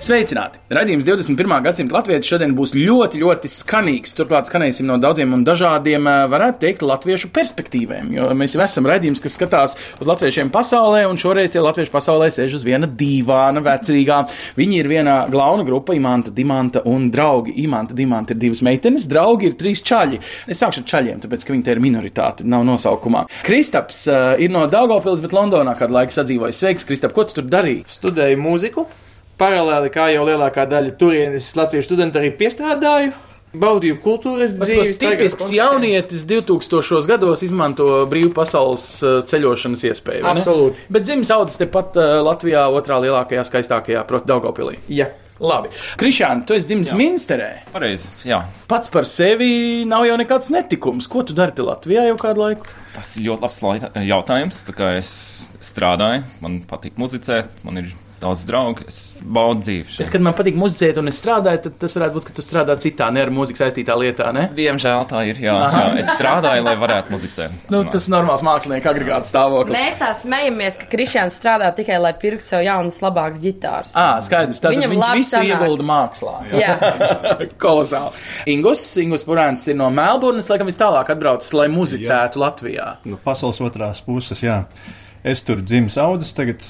Sveicināti! Radījums 21. gadsimta latviešu šodien būs ļoti, ļoti skanīgs. Turklāt skanēsim no daudziem un dažādiem, eh, varētu teikt, latviešu perspektīvēm. Jo mēs jau esam radījums, kas skatās uz latviešiem pasaulē, un šoreiz tie latvieši pasaulē sēž uz viena dīvāna, vecrīgā. Viņi ir viena glauna grupa, Imanta, Dimanta un draugi. Imanta, Dimanta ir divas meitenes, draugi ir trīs čaļi. Es sākšu ar čaļiem, tāpēc, ka viņi te ir minoritāte, nav nosaukumā. Kristaps uh, ir no Daugopils, bet Londonā kādu laiku sadzīvoja. Sveiks, Kristap, ko tu tur darīji? studēju mūziku. Paralēli, kā jau lielākā daļa turienes latviešu studentu arī piestrādāju. Baudīju kultūras dzīvi. Tipisks jaunietis 2000. gados izmanto brīvu pasaules uh, ceļošanas iespēju. Absolūti. Bet dzimis audzis tepat uh, Latvijā, otrā lielākajā, skaistākajā, proti, Daugopilī. Jā. Labi. Krišāna, tu esi dzimis Minsterē. Pareizi, jā. Pats par sevi nav jau nekāds netikums. Ko tu dari Latvijā jau kādu laiku? Tas ir ļoti labs jautājums. Tā kā es strādāju, man patīk muzicēt, man ir daudz draugu, es baudu dzīvi Bet, kad man patīk muzicēt un es strādāju, tad tas varētu būt, ka tu strādā citā, ne ar mūziku saistītā lietā, ne? Diemžēl tā ir, jā. jā. Es strādāju, lai varētu muzicēt. Nu, tas ir normāls mākslinieka agregāts stāvoklis. Mēs tā smejamies, ka Kristians strādā tikai, lai pirktu sev jaunas, labākas ģitāras. Ah, skaidrs. Tātad Viņam viņš visu sanāk. iegulda mākslā. Jā. Kolosāli. Ingus, Ingus Purāns ir no Melburnas, laikam vis tālāk atbraucis, lai muzicētu jā. Latvijā. no pasaules otrās puses. Jā. Es tur dzimis audzis, tagad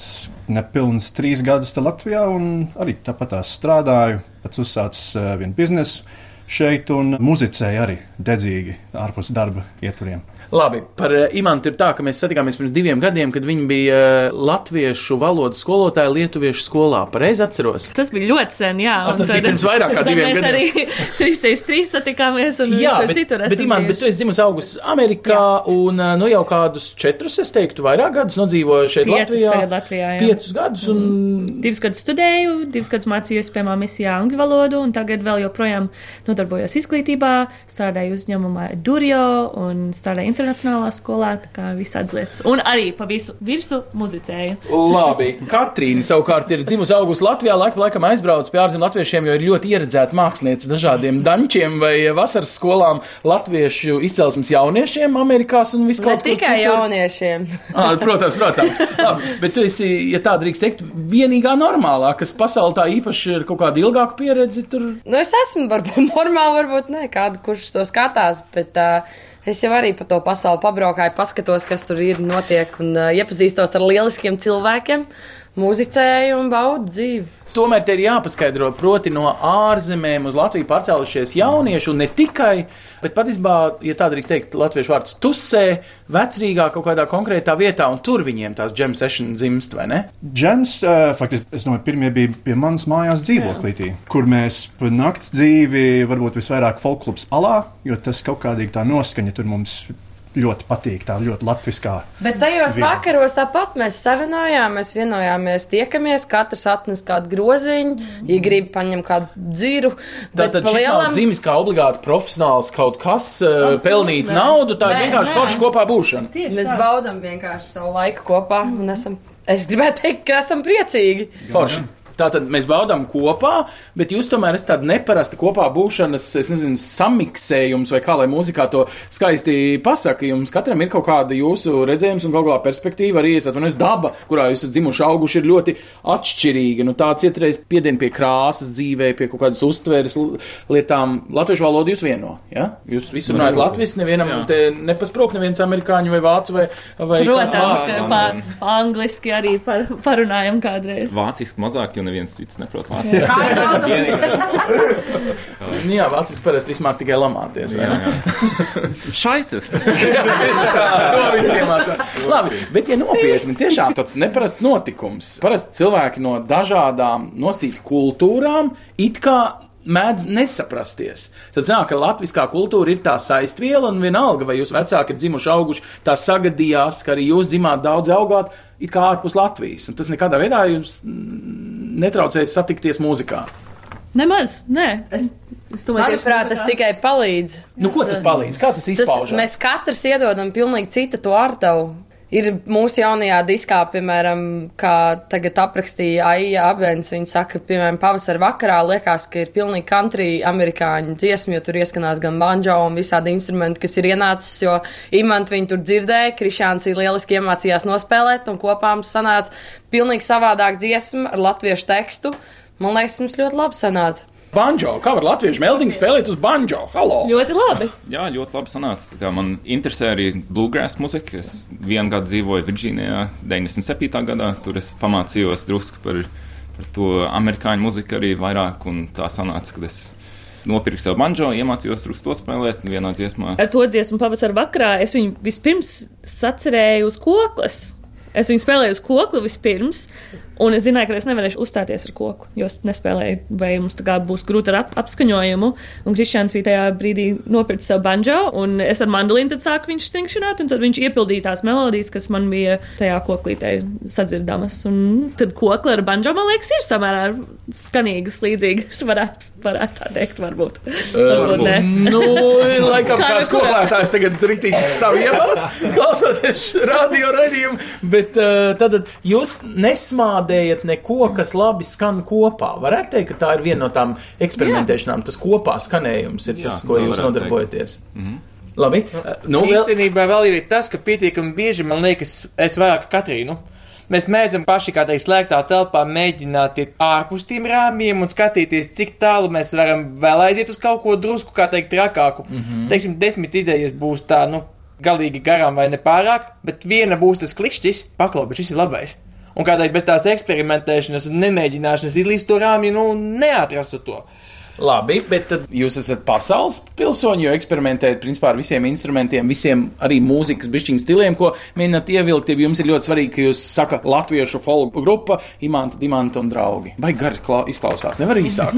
nepilnīgi trīs gadus Latvijā, un arī tāpat strādāju. Pats uzsācis uh, vienu biznesu šeit un muzicēju arī dedzīgi ārpus darba ietvariem. Labi, par eh, Imantu ir tā, ka mēs satikāmies pirms diviem gadiem, kad viņi bija eh, latviešu valodas skolotāja Lietuviešu skolā. Pareizi atceros. Tas bija ļoti sen, jā. Ah, un tas bija pirms vairāk kā diviem mēs gadiem. arī 363 satikāmies un Jā, visur bet, citur bet esam Iman, bet tu esi dzimis augusts Amerikā un eh, nu jau kādus četrus, es teiktu, vairāk gadus nodzīvoju šeit Piecus Latvijā. Latvijā, jā. Piecus gadus un Divus gadus studēju, divus gadus mācījos, piemēram, misijā angļu valodu, un tagad vēl joprojām nodarbojos izglītībā, strādāju uzņēmumā Durjo un strādāju internacionālā skolā, tā kā visādas lietas. Un arī pa visu virsmu muzicēju. Labi, Katrīna savukārt ir dzimusi augusta Latvijā, laika pa laikam aizbrauc pie ārzemju latviešiem, jo ir ļoti ieredzēta mākslinieca dažādiem dančiem vai vasaras skolām latviešu izcelsmes jauniešiem Amerikās un Ne viskaut kur tikai citur. jauniešiem. Ah, protams, protams. Labi, bet tu esi, ja tā drīkst teikt, vienīgā normālā, kas pasaulē tā īpaši ir kaut kāda ilgāka pieredze. Tur Nu, es esmu varbūt normāli, varbūt ne, kādu, kurš to skatās, bet uh, es jau arī pa to pasauli pabraukāju, paskatos, kas tur ir, notiek, un uh, iepazīstos ar lieliskiem cilvēkiem, muzicēju un baudu dzīvi. Tomēr te ir jāpaskaidro, proti, no ārzemēm uz Latviju pārcēlušies jaunieši, un ne tikai, bet patiesībā, ja tā drīkst teikt, latviešu vārds tusē, vecrīgā kaut kādā konkrētā vietā, un tur viņiem tās džem session dzimst, vai ne? Džems, uh, faktiski, es domāju, pirmie bija pie manas mājās dzīvoklītī, kur mēs nakts dzīvi varbūt visvairāk folklubs alā, jo tas kaut kādīgi tā noskaņa tur mums ļoti patīk, tā ļoti latviskā. Bet tajos Vien. vakaros tāpat mēs sarunājām, mēs vienojāmies, tiekamies, katrs atnes kādu groziņu, ja grib paņemt kādu dziru. bet Tātad pa šis lielam- nav dzimis kā obligāti profesionāls kaut kas, uh, Absolūti pelnīt nē. naudu, tā ir Nē, vienkārši nē. forša kopā būšana. Tieši Mēs tā. baudām vienkārši savu laiku kopā un esam, es gribētu teikt, ka esam priecīgi. Forši. Tātad mēs baudām kopā, bet jūs tomēr esat tāda neparasta kopā būšanas, es nezinu, samiksējums vai kā lai mūzikā to skaisti pasaka. Jums katram ir kaut kāda jūsu redzējums un kāda perspektīva arī esat, un es daba, kurā jūs esat dzimuši auguši, ir ļoti atšķirīga. Nu, tāds ietreiz piedien pie krāsas dzīvē, pie kaut kādas uztveres lietām. Latviešu valodu jūs vieno, ja? Jūs visi runājat latviski, nevienam te nepasprūk neviens amerikāņu vai vācu vai, vai Protams, ka pa, pa angliski arī par, parunājam kādreiz. Vāciski mazāk, jo neviens cits neprot vāciski. Nu Jā, vāciski parasti vismaz tikai lamāties. vai Jā, jā. Šaicis! to visiem atrod. Labi, bet, ja nopietni, tiešām tāds neparasts notikums. Parasti cilvēki no dažādām nostītu kultūrām it kā mēdz nesaprasties. Tad zinām, ka latviskā kultūra ir tā saistviela, un vienalga, vai jūs vecāki ir dzimuši, auguši, tā sagadījās, ka arī jūs dzimāt daudz augāt, it kā ārpus Latvijas. Un tas nekādā veidā jums netraucēs satikties mūzikā. Nemaz, nē. Es, Es domāju, tieši Manuprāt, tas tikai palīdz. Nu, ko tas palīdz? Kā tas Tas, izpaužas? mēs katrs iedodam pilnīgi citu to artavu. Ir mūsu jaunajā diskā, piemēram, kā tagad aprakstīja Aija Abens. Viņa saka, piemēram, pavasara vakarā liekas, ka ir pilnīgi country amerikāņu dziesma, jo tur ieskanās gan banjo un visādi instrumenti, kas ir ienācis, jo Imants viņu tur dzirdēja, Krišāns ir lieliski iemācījās nospēlēt, un kopā mums sanāca pilnīgi savādāk dziesma ar latviešu tekstu. Man liekas, mums ļoti labi sanāca. Banjo, kā var latviešu meldiņu spēlēt uz banjo? Halo! Ļoti labi. Jā, ļoti labi sanāca. Tā kā Man interesē arī bluegrass mūzika. Es vienu gadu dzīvoju Virģīnijā, 97. gadā. Tur es pamācījos drusku par, par to amerikāņu mūziku arī vairāk. Un tā sanāca, ka es nopirku sev banjo, iemācījos drusku to spēlēt vienā dziesmā. Ar to dziesmu pavasara vakarā es viņu vispirms sacerēju uz koklas. Es viņu spēlēju uz kokla vispirms, un es zināju, ka es nevarēšu uzstāties ar koklu, jo es nespēlēju, vai mums tā kā būs grūti ar ap apskaņojumu. Un Kristians bija tajā brīdī nopircis savu banjo, un es ar mandolīnu tad sāku viņš stingšanāt, un tad viņš iepildīja tās melodijas, kas man bija tajā koklītē sadzirdamas. Un tad kokla ar banjo, man liekas, ir samērā skanīgas, līdzīgas, varētu, varētu tā teikt, varbūt. varbūt nē. Nu, laikam Kā kāds kurā? koklētājs tagad riktīgi savienās, klausoties radio raidījumu, bet uh, tad jūs nesmādējat neko, kas labi skan kopā. Varētu teikt, ka tā ir viena no tām eksperimentēšanām, tas kopā skanējums ir Jā, tas, ko jūs nodarbojaties. Labi, uh, nu vēl. Īstenībā vēl ir tas, ka pietiekami bieži man liekas, es vairāk Katrīnu. Mēs mēdzam paši, kā teikt, slēgtā telpā mēģināt iet ārpus tiem rāmjiem un skatīties, cik tālu mēs varam vēl aiziet uz kaut ko drusku, kā teikt, trakāku. Mm -hmm. Teiksim, desmit idejas būs tā, nu, galīgi garām vai nepārāk, bet viena būs tas klikšķis, paklau, bet šis ir labais. Un kā teikt, bez tās eksperimentēšanas un nemēģināšanas izlīst to rāmju, nu, neatrastu to. Labi, bet tad jūs esat pasaules pilsoņi, jo eksperimentējat principā ar visiem instrumentiem, visiem arī mūzikas bišķiņu stiliem, ko mēģināt ievilkt. Ja jums ir ļoti svarīgi, ka jūs sakat latviešu folk grupa, imanta, dimanta un draugi. Vai klā- izklausās? Nevar īsāk.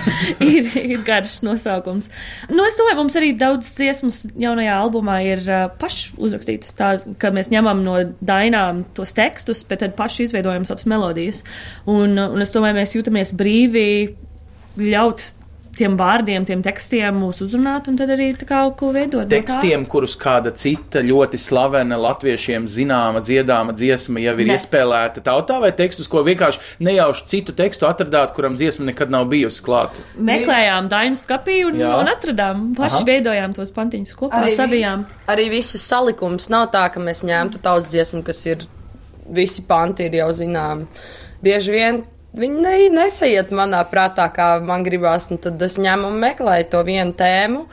ir, ir garš nosaukums. Nu, es domāju, mums arī daudz dziesmas jaunajā albumā ir uh, paši uzrakstītas. Tā, ka mēs ņemam no dainām tos tekstus, bet tad paši izveidojam savas melodijas. Un, un es domāju, mēs jūtamies brīvi ļaut tiem vārdiem, tiem tekstiem mūs uzrunāt un tad arī kaut ko veidot. no. Tekstiem, kurus kāda cita ļoti slavena latviešiem zināma dziedāma dziesma jau ir Ne. iespēlēta tautā, vai tekstus, ko vienkārši nejauši citu tekstu atradāt, kuram dziesma nekad nav bijusi klāta. Meklējām dainu skapī un, Jā. un atradām. Paši Aha. veidojām tos pantiņus kopā, Arī sabijām. Arī visus salikums nav tā, ka mēs ņemtu tautas dziesmu, kas ir visi panti ir jau zināmi. Bieži vien viņi ne, nesaiet manā prātā, kā man gribās, un tad es ņemu un meklēju to vienu tēmu.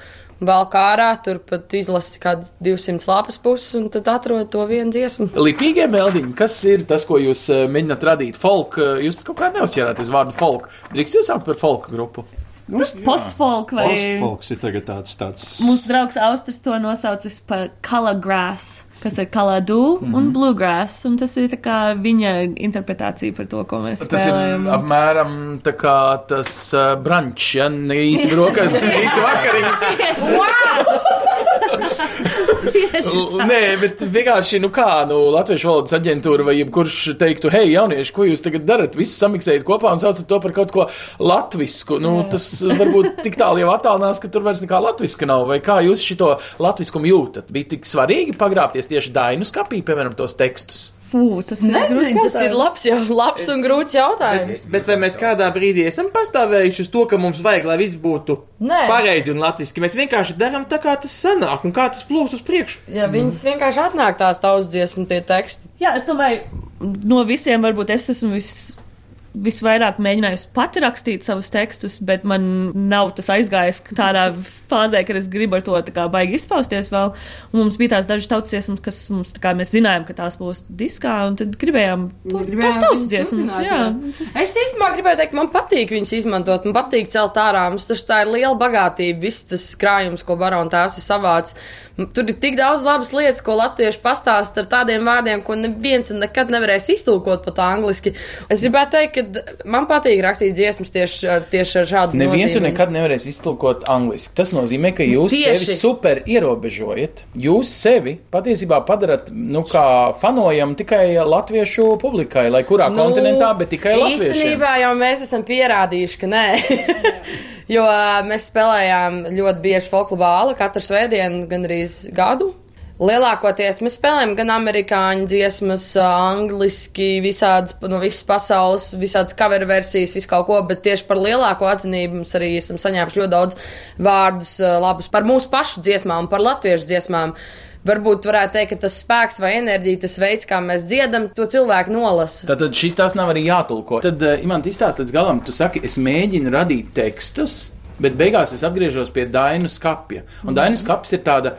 Vēl kā ārā, tur pat izlasu kādas 200 lapas puses, un tad atrodu to vienu dziesmu. Lipīgie meldiņi, kas ir tas, ko jūs eh, mēģināt radīt? Folk, eh, jūs kaut kā neuzķērāties vārdu folk. Drīkst jūs saukt par folk grupu? Tas postfolk vai Postfolks ir tagad tāds, tāds Mūsu draugs Austris to nosaucis par color grass, kas ir kaladu mm -hmm. un bluegrass, un tas ir viņa interpretācija par to, ko mēs Tas ir spēlējam. apmēram tā kā tas uh, brunch, ja ne īsti brokas, tas ir īsti vakariņas. L- Nē, bet vienkārši, nu kā, nu, Latviešu valodas aģentūra vai jebkurš teiktu, hei, jaunieši, ko jūs tagad darat? Visu samiksējat kopā un saucat to par kaut ko latvisku. Nu, tas varbūt tik tālu jau attālinās, ka tur vairs nekā latviska nav. Vai kā jūs šito latviskumu jūtat? Bija tik svarīgi pagrābties tieši dainu skapī, piemēram, tos tekstus. Fū, tas ir grūts Nezinu, tas ir labs, jau, labs un grūts jautājums. Bet vai mēs kādā brīdī esam pastāvējuši uz to, ka mums vajag, lai viss būtu Nē. pareizi un latviešu? Mēs vienkārši darām tā, kā tas sanāk un kā tas plūst uz priekšu. Ja viņas vienkārši atnāk tās tautas dziesmu tie teksti. Jā, es domāju, no visiem varbūt es esmu vis, visvairāk mēģinājusi pati rakstīt savus tekstus, bet man nav tas aizgājis tādā fāzē, ka es gribu ar to tā kā baigi izpausties vēl. Un mums bija tās dažas tautas dziesmas, kas mums tā kā mēs zinājām, ka tās būs diskā, un tad gribējām to, tās tautas dziesmas. Jā, tas, Es īstenībā gribēju teikt, man patīk viņas izmantot, man patīk celt ārā. Mums tas tā ir liela bagātība, viss tas krājums, ko barona tēvs ir savāds. Tur ir tik daudz labas lietas, ko latvieši pastāst ar tādiem vārdiem, ko neviens nekad nevarēs iztulkot pat angliski. Es gribētu teikt, ka man patīk rakstīt dziesmas tieši ar, tieši ar šādu Neviens jau nozīmi. nekad nevarēs iztulkot angliski. Tas nozīmē, ka jūs Tieši. sevi super ierobežojat. Jūs sevi patiesībā padarat, nu, kā fanojam tikai latviešu publikai, lai kurā nu, kontinentā, bet tikai latviešiem. Īstenībā jau mēs esam pierādījuši, ka nē. Jo mēs spēlējām ļoti bieži folklorā katru svētdienu, gandrīz gadu. Lielākoties mēs spēlējam gan amerikāņu dziesmas, angliski, visādas no visas pasaules, visādas cover versijas, visu kaut ko, bet tieši par lielāko atzinību mums arī esam saņēmuši ļoti daudz vārdus labus par mūsu pašu dziesmām, par latviešu dziesmām. Varbūt varētu teikt, ka tas spēks vai enerģija, tas veids, kā mēs dziedam, to cilvēku nolasa. Tad šis tās nav arī jātulko. Tad, uh, Imants, izstāst līdz galam, tu saki, es mēģinu radīt tekstus, bet beigās es atgriežos pie Dainu skapja. Un Dainu skapis ir tāda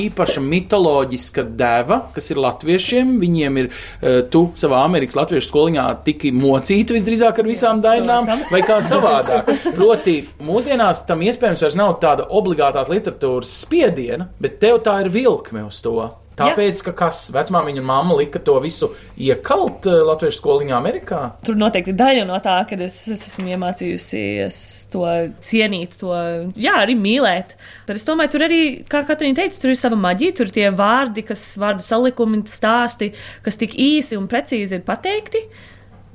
īpaša mitoloģiska deva, kas ir latviešiem. Viņiem ir, uh, tu savā Amerikas latviešu skoliņā tiki mocīta visdrīzāk ar visām dainām, vai kā savādāk. Proti, mūsdienās tam iespējams vairs nav tāda obligātās literatūras spiediena, bet tev tā ir vilkme uz to. Tāpēc, ka kas vecmāmiņa un mamma lika to visu iekalt uh, latviešu skoliņā Amerikā. Tur noteikti daļa no tā, ka es, es esmu iemācījusies to cienīt, to jā, arī mīlēt. Bet es domāju, tur arī, kā Katrīna teica, tur ir sava maģija, tur ir tie vārdi, kas vārdu salikumi, stāsti, kas tik īsi un precīzi ir pateikti.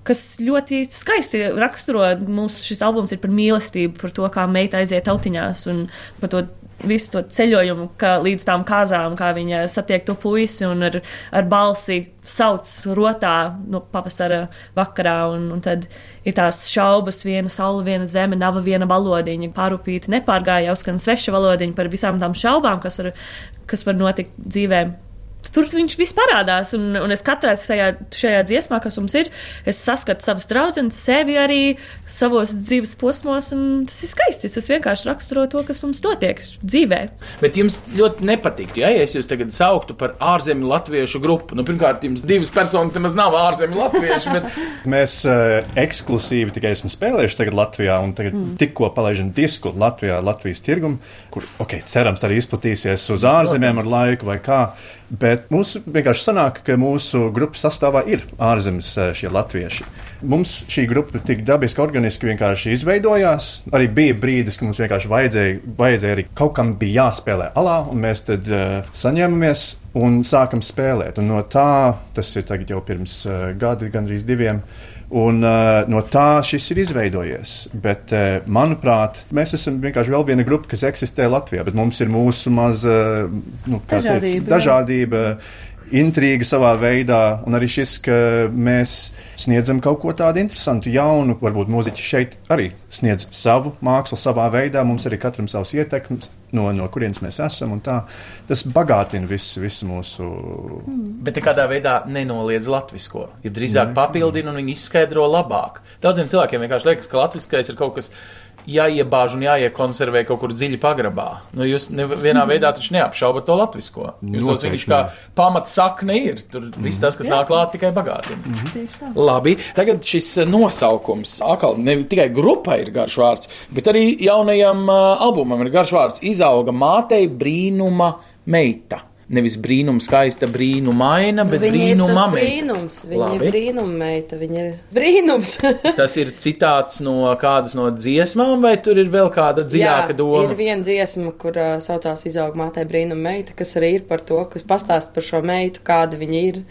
Kas ļoti skaisti raksturo mūsu šis albums, ir par mīlestību, par to, kā meita aiziet tautiņās un par to visu to ceļojumu kā līdz tām kāzām, kā viņa satiek to puisi un ar, ar balsi sauc rotā no pavasara vakarā. Un, un tad ir tās šaubas, viena saule, viena zeme, nava viena valodiņa. Pārupīti nepārgāja, jau skan sveša valodiņa par visām tām šaubām, kas var, kas var notikt dzīvēm. Tur viņš viss parādās, un, un es katrā šajā, šajā dziesmā, kas mums ir, es saskatu savas draudzenes, sevi arī savos dzīves posmos, un tas ir skaisti. Tas vienkārši raksturo to, kas mums notiek dzīvē. Bet jums ļoti nepatiktu, ja es jūs tagad sauktu par ārzemju latviešu grupu. Nu, pirmkārt, jums divas personas nemaz nav ārzemju latvieši. Bet... Mēs uh, ekskluzīvi tikai esam spēlējuši tagad Latvijā, un tagad mm. tikko palaidām disku Latvijā, Latvijas tirgumu, kur, ok, cerams, arī izplatīsies uz ārzemēm ar laiku vai kā. Bet mums vienkārši sanāk, ka mūsu grupas sastāvā ir ārzemes eh, šie latvieši. Mums šī grupa tik dabiski, organiski vienkārši izveidojās. Arī bija brīdis, kad mums vienkārši vajadzēja, vajadzēja arī kaut kam bija jāspēlē alā, un mēs tad uh, saņēmamies un sākam spēlēt. Un no tā, tas ir jau pirms uh, gada, gandrīz diviem. Un, uh, no tā šis ir izveidojies. Bet, uh, manuprāt, mēs esam vienkārši vēl viena grupa, kas eksistē Latvijā, bet mums ir mūsu maza nu, Dažādība, teikt, dažādība intriga savā veidā, un arī šis, ka mēs sniedzam kaut ko tādu interesantu, jaunu. Varbūt mūziķi šeit arī sniedz savu mākslu savā veidā, mums arī katram savs ietekmes, no, no kurienes mēs esam. Tā, tas bagātina visu, visu mūsu. Bet nekādā veidā nenoliedz latvisko. Ja drīzāk papildina un viņi izskaidro labāk. Daudziem cilvēkiem vienkārši liekas, ka latviskais ir kaut kas jāiebāž un jāiekonservē kaut kur dziļi pagrabā. Nu, jūs nevienā veidā taču neapšaubat to latvisko. Jūs Noteikti vienkārši kā pamatsakne ir. Tur viss tas, kas nāk klāt, tikai bagātina. Labi, tagad šis eh, nosaukums. Atkal ne tikai grupai ir garš vārds, bet arī jaunajam uh, albumam ir garš vārds. Izauga mātei brīnuma meita. Nevis brīnuma skaista, brīnumaina, bet ir brīnuma meita. viņa ir brīnuma meita, viņa ir brīnums. Tas ir citāts no kādas no dziesmām, vai tur ir vēl kāda dziļāka Jā, doma? Ir viena dziesma, kur uh, saucās Izauga mātei brīnuma meita, kas arī ir par to, kas pastāst par šo meitu, kāda viņa ir,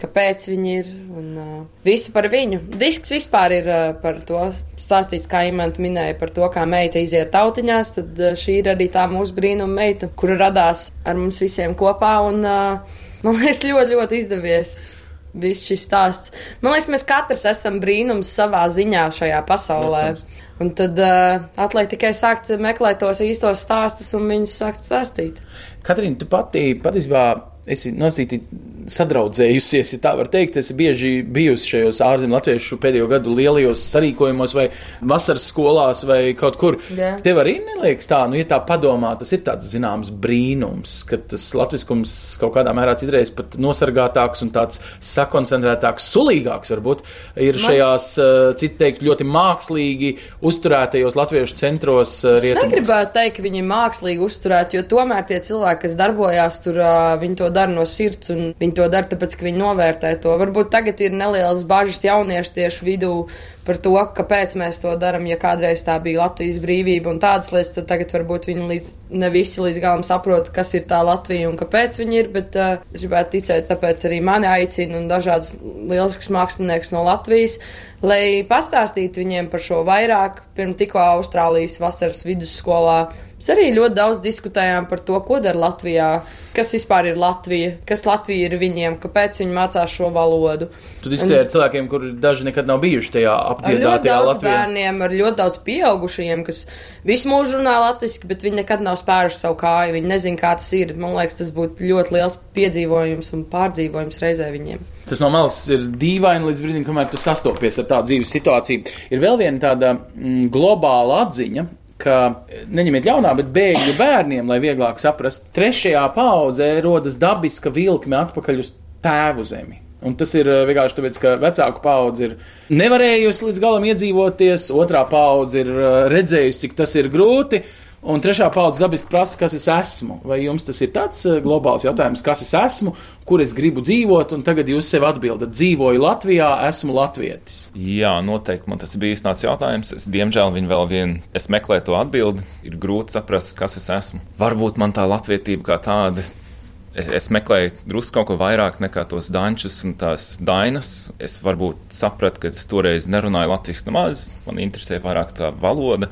kāpēc viņa ir un uh, visu par viņu. Disks vispār ir uh, par to stāstīts, kā Imants minēja, par to, kā meita iziet tautiņās, tad uh, šī ir arī tā mūsu brīnuma meita, kura radās ar mums visiem kopā un uh, man liekas ļoti, ļoti izdevies. Viss šis stāsts. Man liekas, mēs katrs esam brīnums savā ziņā šajā pasaulē. Un tad uh, atliek tikai sākt meklēt tos īstos stāstus un viņus sākt stāstīt. Katrīna, tu pati patiesībā esi nosīti sadraudzējusies, ja tā var teikt. Esi bieži bijusi šajos ārzemju latviešu pēdējo gadu lielajos sarīkojumos vai vasaras skolās vai kaut kur. Jā. Tev arī neliekas tā, nu, ja tā padomā, tas ir tāds zināms brīnums, ka tas latviskums kaut kādā mērā citreiz pat nosargātāks un tāds sakoncentrētāks, sulīgāks varbūt ir šajās, eh, citu teikt, ļoti mākslīgi uzturētajos latviešu centros eh, Es rietumos. negribētu teikt, ka viņi ir mākslīgi uzturēti, jo tomēr tie cilvēki, kas darbojās tur, ā, viņi to dara no sirds un viņi to dara, tāpēc, ka viņi novērtē to. Varbūt tagad ir nelielas bažas jauniešu tieši vidū par to, kāpēc mēs to darām. Ja kādreiz tā bija Latvijas brīvība un tādas lietas, tad tagad varbūt viņi līdz, ne visi līdz galam saprot, kas ir tā Latvija un kāpēc viņi ir. Bet uh, es gribētu ticēt, tāpēc arī mani aicina un dažādas lieliskas māksliniekas no Latvijas, lai pastāstītu viņiem par šo vairāk. Pirms tikko Austrālijas vasaras vidusskolā Mēs arī ļoti daudz diskutējām par to, ko dara Latvijā, kas vispār ir Latvija, kas Latvija ir viņiem, kāpēc viņi mācās šo valodu. Tu diskutēji ar cilvēkiem, kuri daži nekad nav bijuši tajā Ar ļoti apdziedātajā daudz Latvijā. bērniem, ar ļoti daudz pieaugušajiem, kas visu mūžu runā latviešu, bet viņi nekad nav spēruši savu kāju. Viņi nezina, kā tas ir. Man liekas, tas būtu ļoti liels piedzīvojums un pārdzīvojums reizē viņiem. Tas no malas ir dīvaini līdz brīdim, kamēr tu sastopies ar tādu dzīves situāciju. Ir vēl viena tāda mm, globāla atziņa. Ka, neņemiet ļaunā, bet bēgļu bērniem, lai vieglāk saprastu, trešajā paudzē rodas dabiska vilkme atpakaļ uz tēvu zemi. Un tas ir eh, vienkārši tāpēc, ka vecāku paudze ir nevarējusi līdz galam iedzīvoties, otrā paudze ir eh, redzējusi, cik tas ir grūti, un trešā paudze dabiski prasa, kas es esmu. Vai jums tas ir tāds eh, globāls jautājums, kas es esmu, kur es gribu dzīvot, un tagad jūs sev atbildat, dzīvoju Latvijā, esmu latvietis. Jā, noteikti man tas bijis tāds jautājums. Es, diemžēl viņi vēl vien, es meklēju to atbildi. Ir grūti saprast, kas es esmu. Varbūt man tā latvietība kā tāda. Es, meklēju drusku kaut ko vairāk nekā tos dančus un tās dainas. Es varbūt sapratu, ka es toreiz nerunāju latviešu nemaz. Man interesē vairāk tā valoda.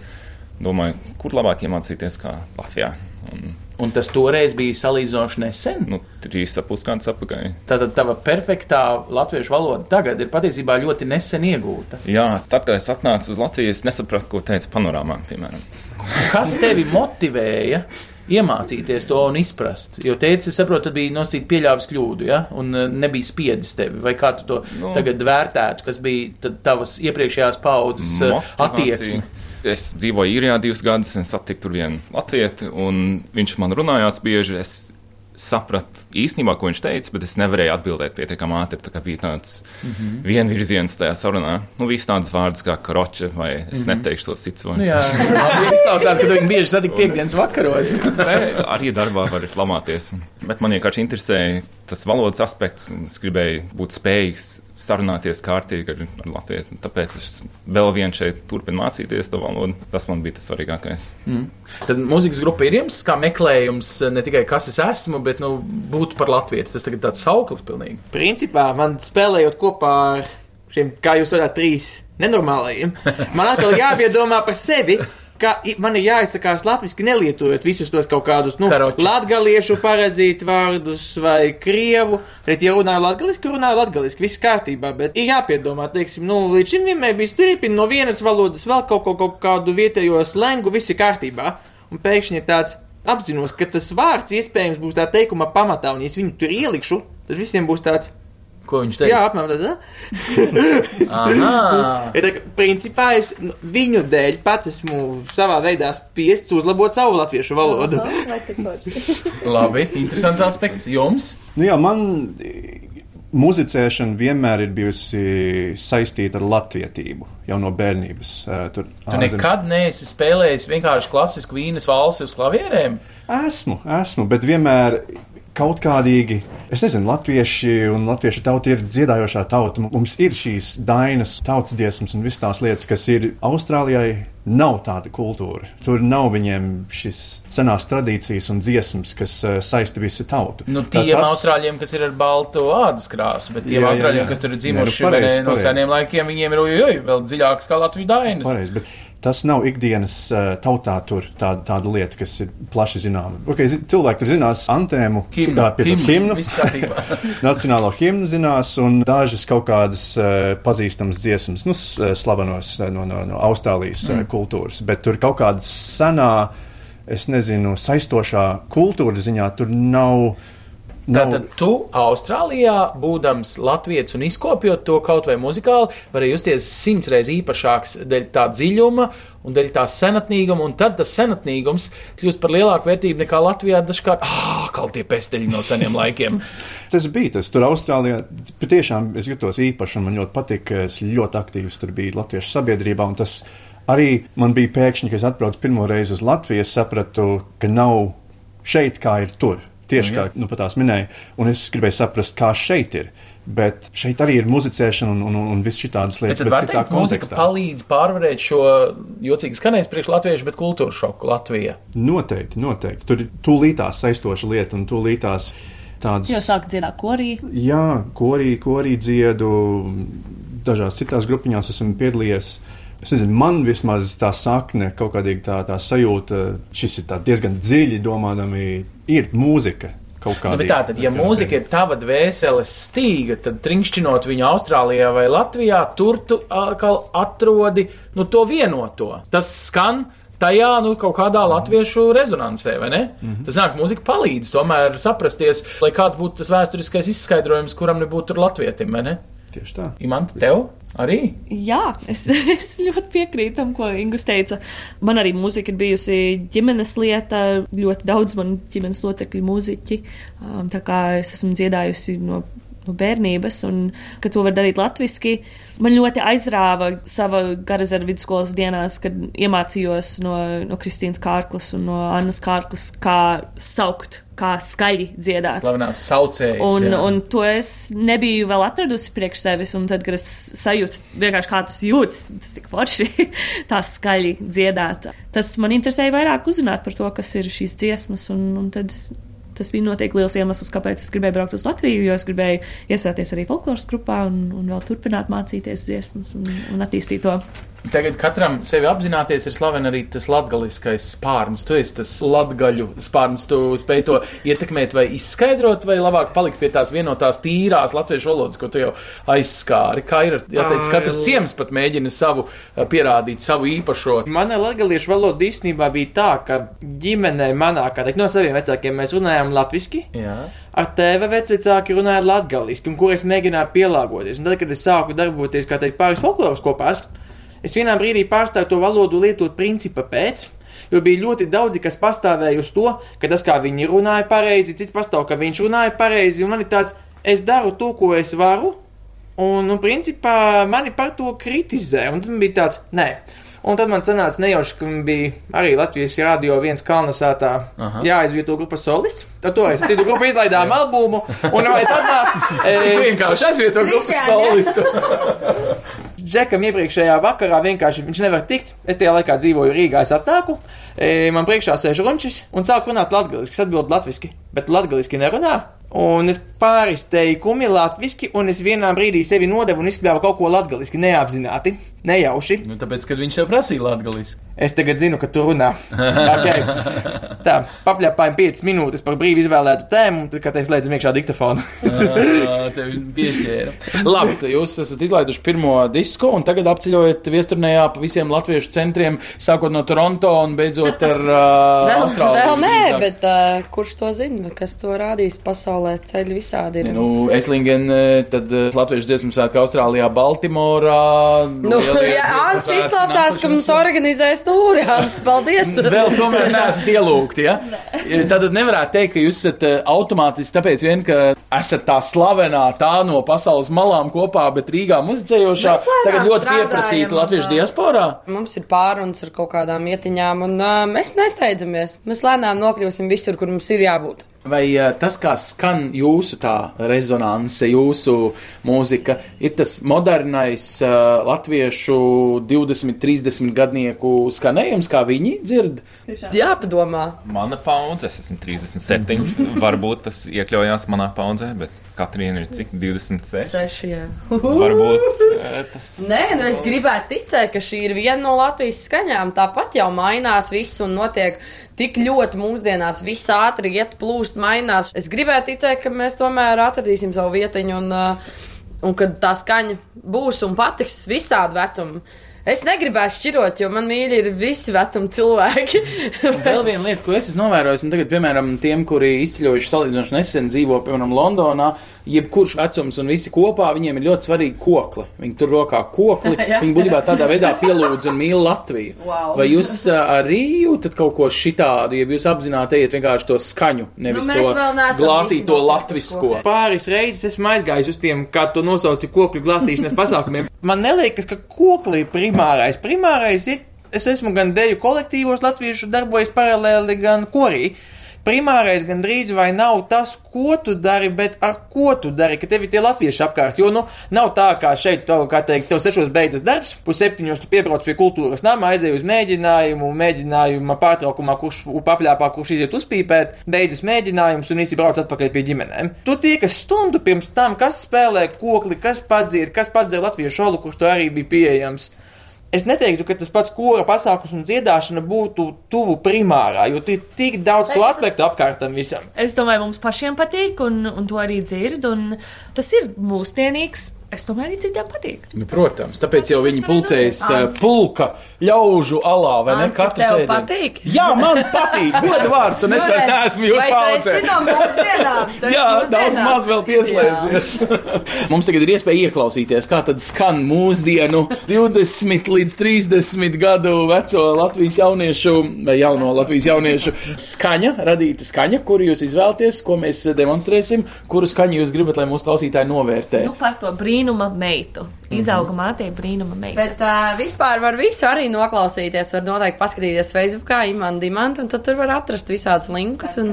Domāju, kur labāk iemācīties kā Latvijā. Un, Un tas toreiz bija salīdzinoši nesen. nu, trīs ap pusgadus atpakaļ. Tātad tava perfektā latviešu valoda tagad ir patiesībā ļoti nesen iegūta. Jā, tad, kad es atnācu uz Latviju, es nesapratu, ko teica panorāmā, piemēram. Kas tevi motivēja iemācīties to un izprast? Jo teici, es saprotu, tad bija nosīt pieļāvis kļūdu, ja? un eh, nebija spiedis tevi. Vai kā tu to Nu. tagad vērtētu, kas bija tavas iepriekšējās paudzes eh, attieksme? Es dzīvoju īrijā divus gadus, un satiku tur vienu latvieti, un viņš man runājās bieži. Es sapratu īstenībā, ko viņš teica, bet es nevarēju atbildēt pietiekami ātri. Tā bija tāds mm. -hmm. vienvirziens tajā sarunā. Nu, viss tāds vārds kā karoče, vai es mm -hmm. neteikšu tos cits Nu, vārdus. jā, labi, izklausās, ka tu viņu bieži satik piekdienas vakaros. Nē, arī darbā var lamāties. Bet man vienkārši interesēja tas valodas aspekts, un es gribēju būt spējīgs sarunāties kārtīgi ar, ar Latviju. Tāpēc es vēl vien šeit turpinu mācīties to valodu. Tas man bija tas svarīgākais. Tad mūzikas grupa ir jums kā meklējums ne tikai kas es esmu, bet nu, būt par latviešu. Tas tagad tāds sauklis pilnīgi. Principā man spēlējot kopā ar šiem, kā jūs redzat, trīs nenormālajiem, man atkal jāpiedomā par sevi. Ka man ir jāizsakās latviešu, nelietojot visus tos kaut kādus nu, latviešu parazītu vārdus vai krievu. Bet, ja runāju latviešu, runāju latviešu, viss kārtībā. Bet ir jāpiedomā, teiksim, nu, līdz šim vienmēr bija turpina no vienas valodas vēl kaut, kaut, kaut kādu vietējo slengu, viss ir kārtībā. Un pēkšņi tāds apzinos, ka tas vārds iespējams būs tā teikuma pamatā, un ja es viņu tur ielikšu, tad visiem būs tāds. Ko viņš Jā, teica? apmēram tāds. "Ah." Aha. Ja tā, principā es viņu dēļ pats esmu savā veidā spiests uzlabot savu latviešu valodu. Labi, interesants aspekts. Jums? Nu, jā, man muzicēšana vienmēr ir bijusi saistīta ar latvietību jau no bērnības. Tur Tu nekad neesi spēlējis vienkārši klasisku vīnas valsi uz klavierēm. Esmu, esmu, bet vienmēr kaut kādīgi. Es nezinu, latvieši un latviešu tauta ir dziedājošā tauta. Mums ir šīs dainas, tautas dziesmas un visas tās lietas, kas ir Austrālijai. Nav tāda kultūra. Tur nav viņiem šīs senās tradīcijas un dziesmas, kas uh, saista visu tautu. Nu, tiem tas... austrāļiem, kas ir ar baltu ādas krāsu, bet tiem Jā, jā, austrāļiem, jā. kas tur ir dzimuši nu, pareizi, vai ne, no seniem laikiem, viņiem ir ojoj, vēl dziļāks kā Latvijas dainas. Pareizi, bet tas nav ikdienas uh, tautā tur tāda, tāda lieta, kas ir plaši zināma. Okay, zi- cilvēki tur zinās antēmu, Himnu. Nacionālo himnu zinās, un dažas kaut kādas uh, pazīstamas dziesmas, nu, slavenos no, no, no Austrālijas mm. kultūras, bet tur kaut kāda senā, es nezinu, saistošā kultūra ziņā tur nav. Tātad tu Austrālijā, būdams latviečs un izkopjot to kaut vai muzikāli, vari justies simts reizes īpašāks dēļ tā dziļuma un dēļ tā senatnīguma, un tad tas senatnīgums kļūst par lielāku vērtību nekā Latvijā dažkārt, ah, kā tie pesteļi no seniem laikiem. Tas bija tas. Tur Austrālijā patiešām es jutos īpaši, un man ļoti patika. Es ļoti aktīvs tur biju Latviešu sabiedrībā, un tas arī man bija pēkšņi, kad es atbraucu pirmo reizi uz Latviju. Es sapratu, ka nav šeit kā ir tur. Tieši kā nu, pat tās minēja, un es gribēju saprast, kā šeit ir. Bet šeit arī ir muzicēšana un, un, un viss šī tādas Bet lietas, var citā teikt, mūzika palīdz pārvarēt šo jocīgi skanējis priekš latviešu, bet kultūras šoku Latvijā. Noteikti, noteikti. Tur ir tūlītās saistoša lieta un tūlītās tādas. Jo sāk dziedāt korī. Jā, korī, korī dziedu, dažās citās grupiņās esmu piedalījies. Es nezinu, man vismaz tā sakne, kaut kāda tā, tā sajūta, šis ir diezgan dziļi domādami, ir mūzika. Nu, kādā bet tā tad, ja mūzika ir tava dvēseles stīga, tad trinkšķinot viņu Austrālijā vai Latvijā, tur tu atkal atrodi nu, to vienoto. Tas skan tajā nu, kaut kādā latviešu rezonansē, vai ne? Mm -hmm. Tas nāk, mūzika palīdz tomēr saprasties, lai kāds būtu tas vēsturiskais izskaidrojums, kuram nebūtu tur latvietim, vai ne? Tieši tā. Imants, tev arī? Jā, es, es ļoti piekrītu tam, ko Ingus teica. Man arī mūzika ir bijusi ģimenes lieta. Ļoti daudz man ģimenes locekļu mūziķi. Um, tā kā es esmu dziedājusi no, no bērnības, un ka to var darīt latviski. Man ļoti aizrāva sava garazara vidusskolas dienās, kad iemācījos no, no Kristīnas Kārklas un no Annas Kārklas, kā saukt, kā skaļi dziedāt. Slavenās saucējas. Un, jā. un to es nebiju vēl atradusi priekš sevis, un tad, kad es sajūtu, vienkārši kā tas jūtas, tas tik forši, tā skaļi dziedāt. Tas man interesēja vairāk uzzināt par to, kas ir šīs dziesmas, un, un tad tas bija noteikti liels iemesls, kāpēc es gribēju braukt uz Latviju, jo es gribēju iestāties arī folkloras grupā un, un vēl turpināt mācīties dziesmas un, un attīstīt to. Tagad katram sevi apzināties ir slavena arī tas latgaliskais spārns. Tu esi tas latgaļu spārns, tu spēj to ietekmēt vai izskaidrot, vai labāk palikt pie tās vienotās tīrās latviešu valodas, ko tu jau aizskāri. Kā ir, jāteic, katrs ciems pat mēģina savu eh, pierādīt, savu īpašo. Mana latviešu valoda īstenībā bija tā, ka ģimenē manā, kā teikt, no saviem vecākiem mēs runājām latviešu. Jā. Ar tēva vecāki runāja latviešu, un kur es mēģināju pielāgoties. Un tad, kad es sāku darboties, kā teikt, pāris folkloras kopās, es vienā brīdī pārstāju to valodu lietot principa pēc. Jo bija ļoti daudzi, kas pastāvēja uz to, ka tas, kā viņi runāja pareizi, cits pastāv, ka viņš runāja pareizi, un man ir tāds, es daru to, ko es varu, un, nu, principā, mani par to kritizē, un tad man bija tāds, nē. Un tad man sanāca nejauši, ka bija arī Latvijas radio viens kalnasātā jāizvieto grupas solists. Tad toreiz citu grupu izlaidām albumu, un es atnācu. Cik vienkārši aizvieto grupas solistu. Džekam iepriekšējā vakarā vienkārši viņš nevar tikt. Es tajā laikā dzīvoju Rīgā, es atnāku, e, man priekšā sēž runčis un sāk runāt latviešu, es atbildu latviešu, bet latviešu nerunā. Un es pāris teikumi latviešu, un es vienā brīdī sevi nodevu un izspļāvu kaut ko latviešu, neapzināti, nejauši. Nu, tāpēc, kad viņš tev prasīja latgaliski. Es tagad zinu, ka tu runā. Okay. Tā, papļāpājam 5 minūtes par brīvi izvēlētu tēmu, tad, kad es slēdzu iekšā diktofonu. Tev pieķēra. Labi, tad jūs esat izlaiduši pirmo disku, un tagad apceļojat viesturnējā pa visiem latviešu centriem, sākot no Toronto un beidzot ar uh, Vēl, Austrāliju. vēl nē, bet uh, kurš to zina, kas to rādīs pasaulē? Ceļi visādi ir. Nu, Eslingen, eh, tad eh, Latviešu dziesmu svētku Austrālijā, Baltimorā. Nu, jā, Ants izklausās, ka mums organizēs tūri, Ants, paldies! Vēl tomēr neesat ielūgti. Ja? Tad nevarētu teikt, ka jūs esat eh, automātiski tāpēc, vien, ka esat tā slavenā, tā no pasaules malām kopā, bet Rīgā muzicējošā. Tagad ļoti pieprasīta latviešu diasporā. Mums ir pārunas ar kaut kādām ietiņām, un uh, mēs nesteidzamies. Mēs lēnām nokļūsim visur, kur mums ir jābūt. Vai tas, kā skan jūsu tā rezonanse, jūsu mūzika, ir tas modernais uh, latviešu 20, 30 gadnieku skanējums, kā viņi dzird? Jāpadomā. Mana paudze, es esmu 37. Varbūt tas iekļaujās manā paudzē, bet Katrīna ir cik 26. Seši, jā. Varbūt tas. Nē, nu es gribētu ticēt, ka šī ir viena no Latvijas skaņām. Tāpat jau mainās viss un notiek tik ļoti mūsdienās, viss ātri iet, plūst, mainās. Es gribētu ticēt, ka mēs tomēr atradīsim savu vietiņu un, uh, un kad tā skaņa būs un patiks visādi vecumi. Es negribēju šķirot, jo man mīļi ir visi vecumi cilvēki. Vēl viena lieta, ko es esmu novērojis, un tagad, piemēram, tiem, kuri izceļojuši salīdzinoši nesen dzīvo, piemēram, Londonā, jebkurš vecums un visi kopā, viņiem ir ļoti svarīgi kokli. Viņi tur rokā kokli, viņi būtībā tādā veidā pielūdz un mīl Latviju. Wow. Vai jūs arī jūtat kaut ko šitādu, ja jūs apzināti ejat vienkārši to skaņu, nevis Nu, to vēl neesam glāstīt visi to nokļuvuši latvisko? Pāris reizes esmu aizgājis uz tiem, kā to nosauci, kokļu glāstīšanas pasākumiem. Man liekas, ka kokli ir primārais. Primārais ir, es esmu gan deju kolektīvos latviešu darbojas paralēli, gan korī. Primārais gandrīz vai nav tas, ko tu dari, bet ar ko tu dari, ka tev ir tie latvieši apkārt. Jo, nu, nav tā kā šeit, tev, kā teikt, tev sešos beidzas darbs, pusseptiņos tu piebrauc pie kultūras nama, aizēj uz mēģinājumu, mēģinājuma pārtraukumā, kurš papļāpā, kurš iziet uzpīpēt, beidzas mēģinājums un visi brauc atpakaļ pie ģimenēm. Tu tiekas stundu pirms tam, kas spēlē kokli, kas padzied, kas padzied latviešu olu, kurš to arī bija pieejams. Es neteiktu, ka tas pats kora pasākums un dziedāšana būtu tuvu primārā, jo ir tik daudz to aspektu apkārt tam visam. Es domāju, mums pašiem patīk, un, un to arī dzird, un tas ir mūsdienīgs. Es domāju, arī citiem patīk. Nu, protams, tāpēc jau viņi pulcējas uh, pulka ļaužu alā, vai ne? Katru tev sēdienu. patīk? Jā, man patīk. Goda vārds, un es vairs neesmu jūs esi no Jā, daudz maz vēl pieslēdzies. Mums tagad ir iespēja ieklausīties, kā tad skan mūsdienu 20 līdz 30 gadu veco Latvijas jauniešu vai jauno Latvijas jauniešu skaņa, radīta skaņa, kuru jūs izvēlaties, ko mēs demonstrēsim, kuru skaņu jūs gribat, lai mūsu klausītāji novērtē. Nu, par to brīnuma meitu. Izauga mātei brīnuma meita. Bet uh, vispār var visu arī noklausīties. Var noteikti paskatīties Facebookā, Imants Dimants, un tad tur var atrast visādus linkus. Un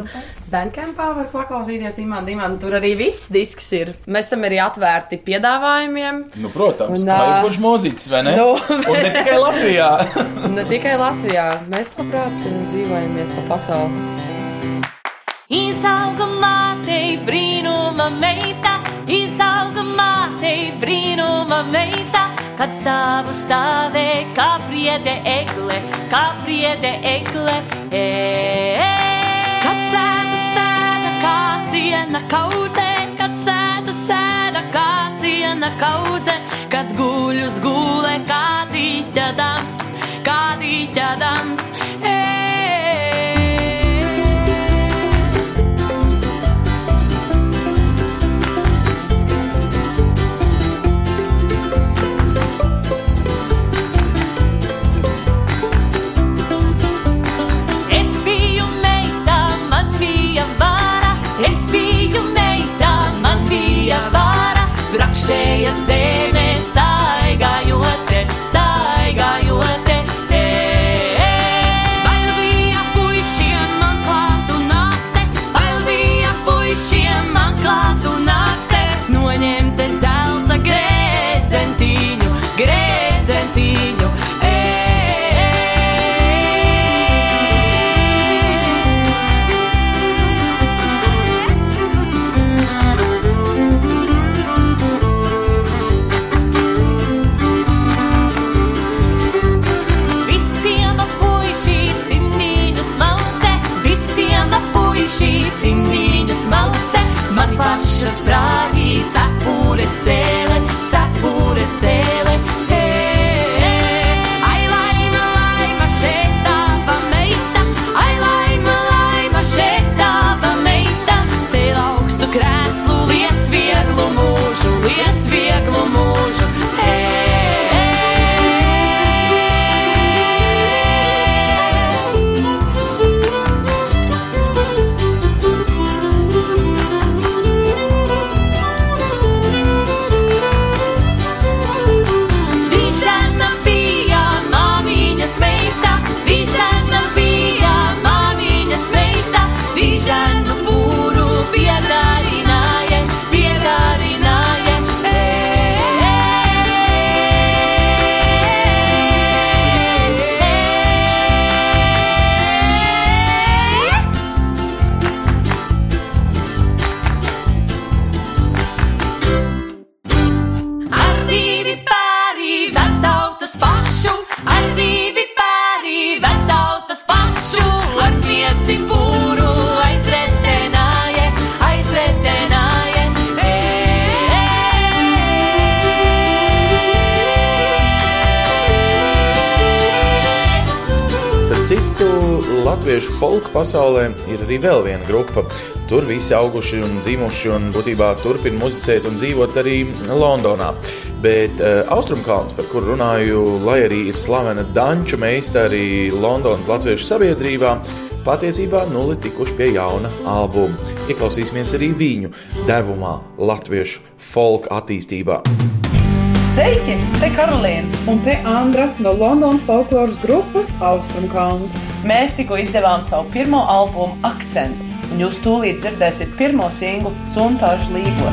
Bandcampā var paklausīties Imants Dimants. Tur arī viss disks ir. Mēs esam arī atvērti piedāvājumiem. Nu, protams, Un, kā ā, jau kurš mūziķis, vai ne? nu, Un ne tikai Latvijā. Ne tikai Latvijā, mēs labprāt dzīvojamies pa pasauli. Izauga mātei brīnuma meita, izauga mātei brīnuma meita, kad stāvu stāvē kā priede egle, kā priede egle. E, e. Kad sēdu sēda kā siena kautē, kad sēdu sēda kā siena kautē, kad guļus gulē kā dīķadams, kā latviešu folku pasaulē ir arī vēl viena grupa. Tur visi auguši un dzimuši un būtībā turpina muzicēt un dzīvot arī Londonā. Bet uh, Austrumkalns, par kuru runāju, lai arī ir slavena danču meistari Londonas latviešu sabiedrībā, patiesībā nulli tikuši pie jauna albuma. Ieklausīsimies arī viņu devumā latviešu folka attīstībā. Sveiki! Te Karolīna! Un te Andra no Londonas folkloras grupas Austrumkalns. Mēs tikko izdevām savu pirmo albumu Akcentu, un jūs tūlīt dzirdēsiet pirmo singlu Suntāšu līgo.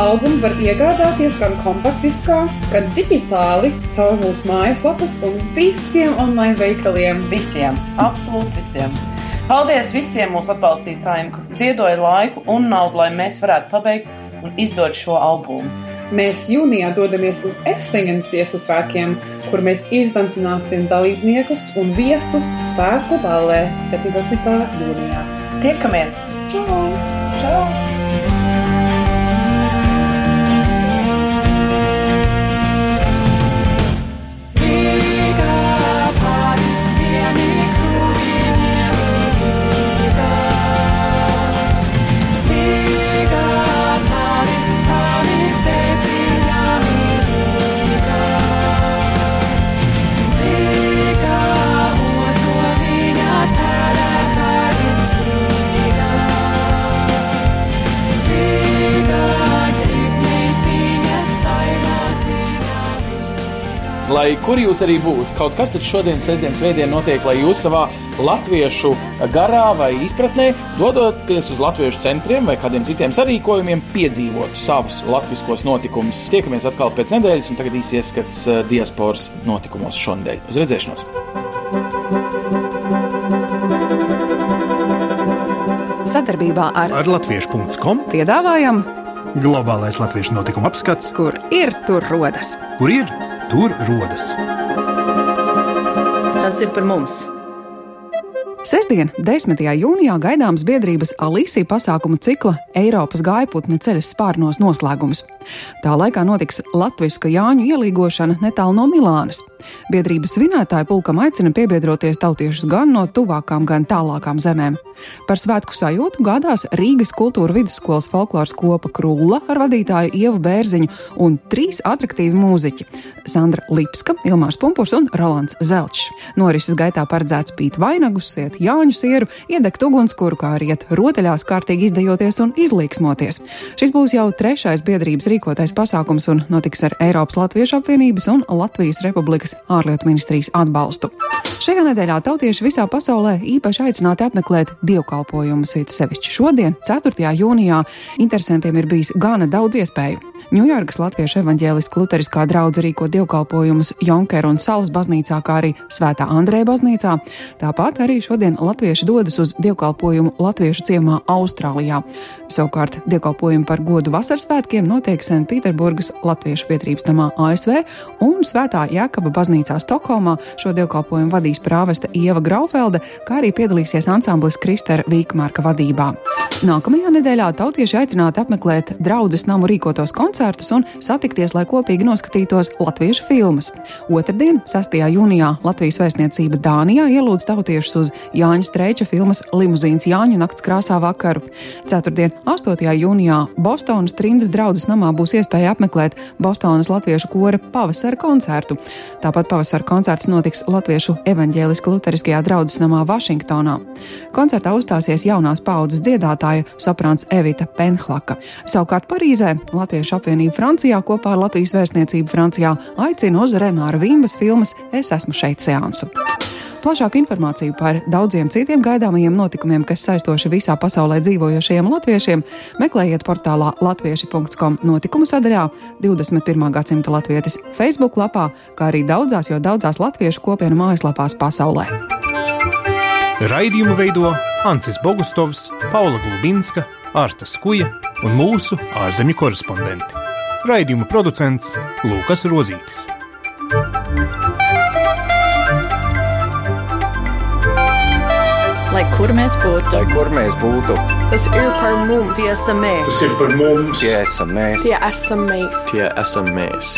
Albumu var iegādāties gan kompaktiskā, gan digitāli caur mūsu mājaslapas un visiem online veikaliem. Visiem, absolūti visiem. Paldies visiem mūsu atbalstītājiem, ka ziedoja laiku un naudu, lai mēs varētu pabeigt un izdot šo albumu. Mēs jūnijā dodamies uz Eslingenas dziesmu svētkiem, kur mēs izdancināsim dalībniekus un viesus svētku ballē 17. jūnijā. Tiekamies! Čau! Čau! Lai kur jūs arī būtu, kaut kas taču šodien, sestdienas svētdien notiek, lai jūs savā latviešu garā vai izpratnē dodoties uz latviešu centriem vai kādiem citiem sarīkojumiem, piedzīvotu savus latviskos notikumus. Tiekamies atkal pēc nedēļas, un tagad īsi ieskats eh, diasporas notikumos šonadēļ. Uz redzēšanos! Sadarbībā ar, Ar Latviešu.com piedāvājam, globālais latviešu notikuma apskats, kur ir tur rodas. kur ir tur rodas. Tas ir par mums! Sestdien, 10. jūnijā, gaidāms biedrības Alīsija pasākumu cikla Eiropas gaiputne ceļas spārnos noslēgums. Tā laikā notiks latviska Jāņu ielīgošana netālu no Milānas. Biedrības svinētāji pulkam aicina piebiedroties tautiešus gan no tuvākām, gan tālākām zemēm. Par svētku sajūtu gādās Rīgas kultūra vidusskolas folkloras kopa Krulla ar vadītāju Ievu Bērziņu un trīs attraktīvi mūziķi - Sandra Lipska, Ilmārs Pumpurs un Rolands Zelčs. Norises gaitā paredzēts pīt vainagus, iet Jāņu sieru, iedegt ugunskura, kā arī iet rotaļās kārtīgi izdejoties un izlīksmoties. Šis būs jau trešais biedrības rīkotais pasākums un notiks ar Eiropas Latviešu apvienības un Latvijas Republikas ārlietu ministrijas atbalstu. Šajā nedēļā tautieši visā pasaulē īpaši aicināti apmeklēt dievkalpojumus, it sevišķi šodien, 4. jūnijā, interesantiem ir bijis gana daudz iespēju. Ņujorkas Latviešu evaņģēliskā luteriskā draudzene rīko dievkalpojumus Jonkera un Salas baznīcā, kā arī Svētā Andreja baznīcā. Tāpat arī šodien latvieši dodas uz dievkalpojumu Latviešu ciemā Austrālijā. Savukārt dievkalpojumi par godu vasaras svētkiem notiek Sanktpēterburgas Latviešu biedrības namā ASV un Svētā Jēkaba baznīcā Stokholmā. Šo dievkalpojumu vadīs prāvesta Ieva Graufelde, kā arī piedalīsies ansamblis Kristera Vīkmārka vadībā. Nākamajā nedēļā tautieši aicināti apmeklēt draudzes namu rīkotos koncertus koncertus un satikties, lai kopīgi noskatītos latviešu filmas. Otradien, 6. jūnijā, Latvijas vēstniecība Dānijā ielūdz tautiešus uz Jāņa Streiča filmas Limuzīns Jāņu nakts krāsā vakaru. Ceturtdien, 8. jūnijā, Bostonas trimdas draudzes namā būs iespēja apmeklēt Bostonas latviešu kora pavasara koncertu. Tāpat pavasara koncerts notiks Latviešu evaņģēliska luteriskajā draudzes namā Vašingtonā. Koncertā uzstāsies jaunās paudzes dziedātāja soprāns Evita Penhlaka. Savukārt Parīzē Latviešu apvienība Francijā kopā ar Latvijas vēstniecību Francijā aicina uz Renāra Vīmbas filmas Es esmu šeit seansu. Plašāku informāciju par daudziem citiem gaidāmajiem notikumiem, kas saistoši visā pasaulē dzīvojošajiem latviešiem, meklējiet portālā latvieši.com notikumu sadaļā, 21. gadsimta latvietis Facebook lapā, kā arī daudzās, jo daudzās latviešu kopienu mājaslapās pasaulē. Raidījumu veido Ancis Bogustovs, Paula Gulbinska, Arta Skuja un mūsu ārzemju korespondenti. Raidījuma producents Lukas Rozītis. Lai kur mēs būtu, lai kur mēs būtu, Tas ir par mums. tiesa mēs. tas ir par mums. Tie esam mēs. Tie esam mēs. Tie esam mēs.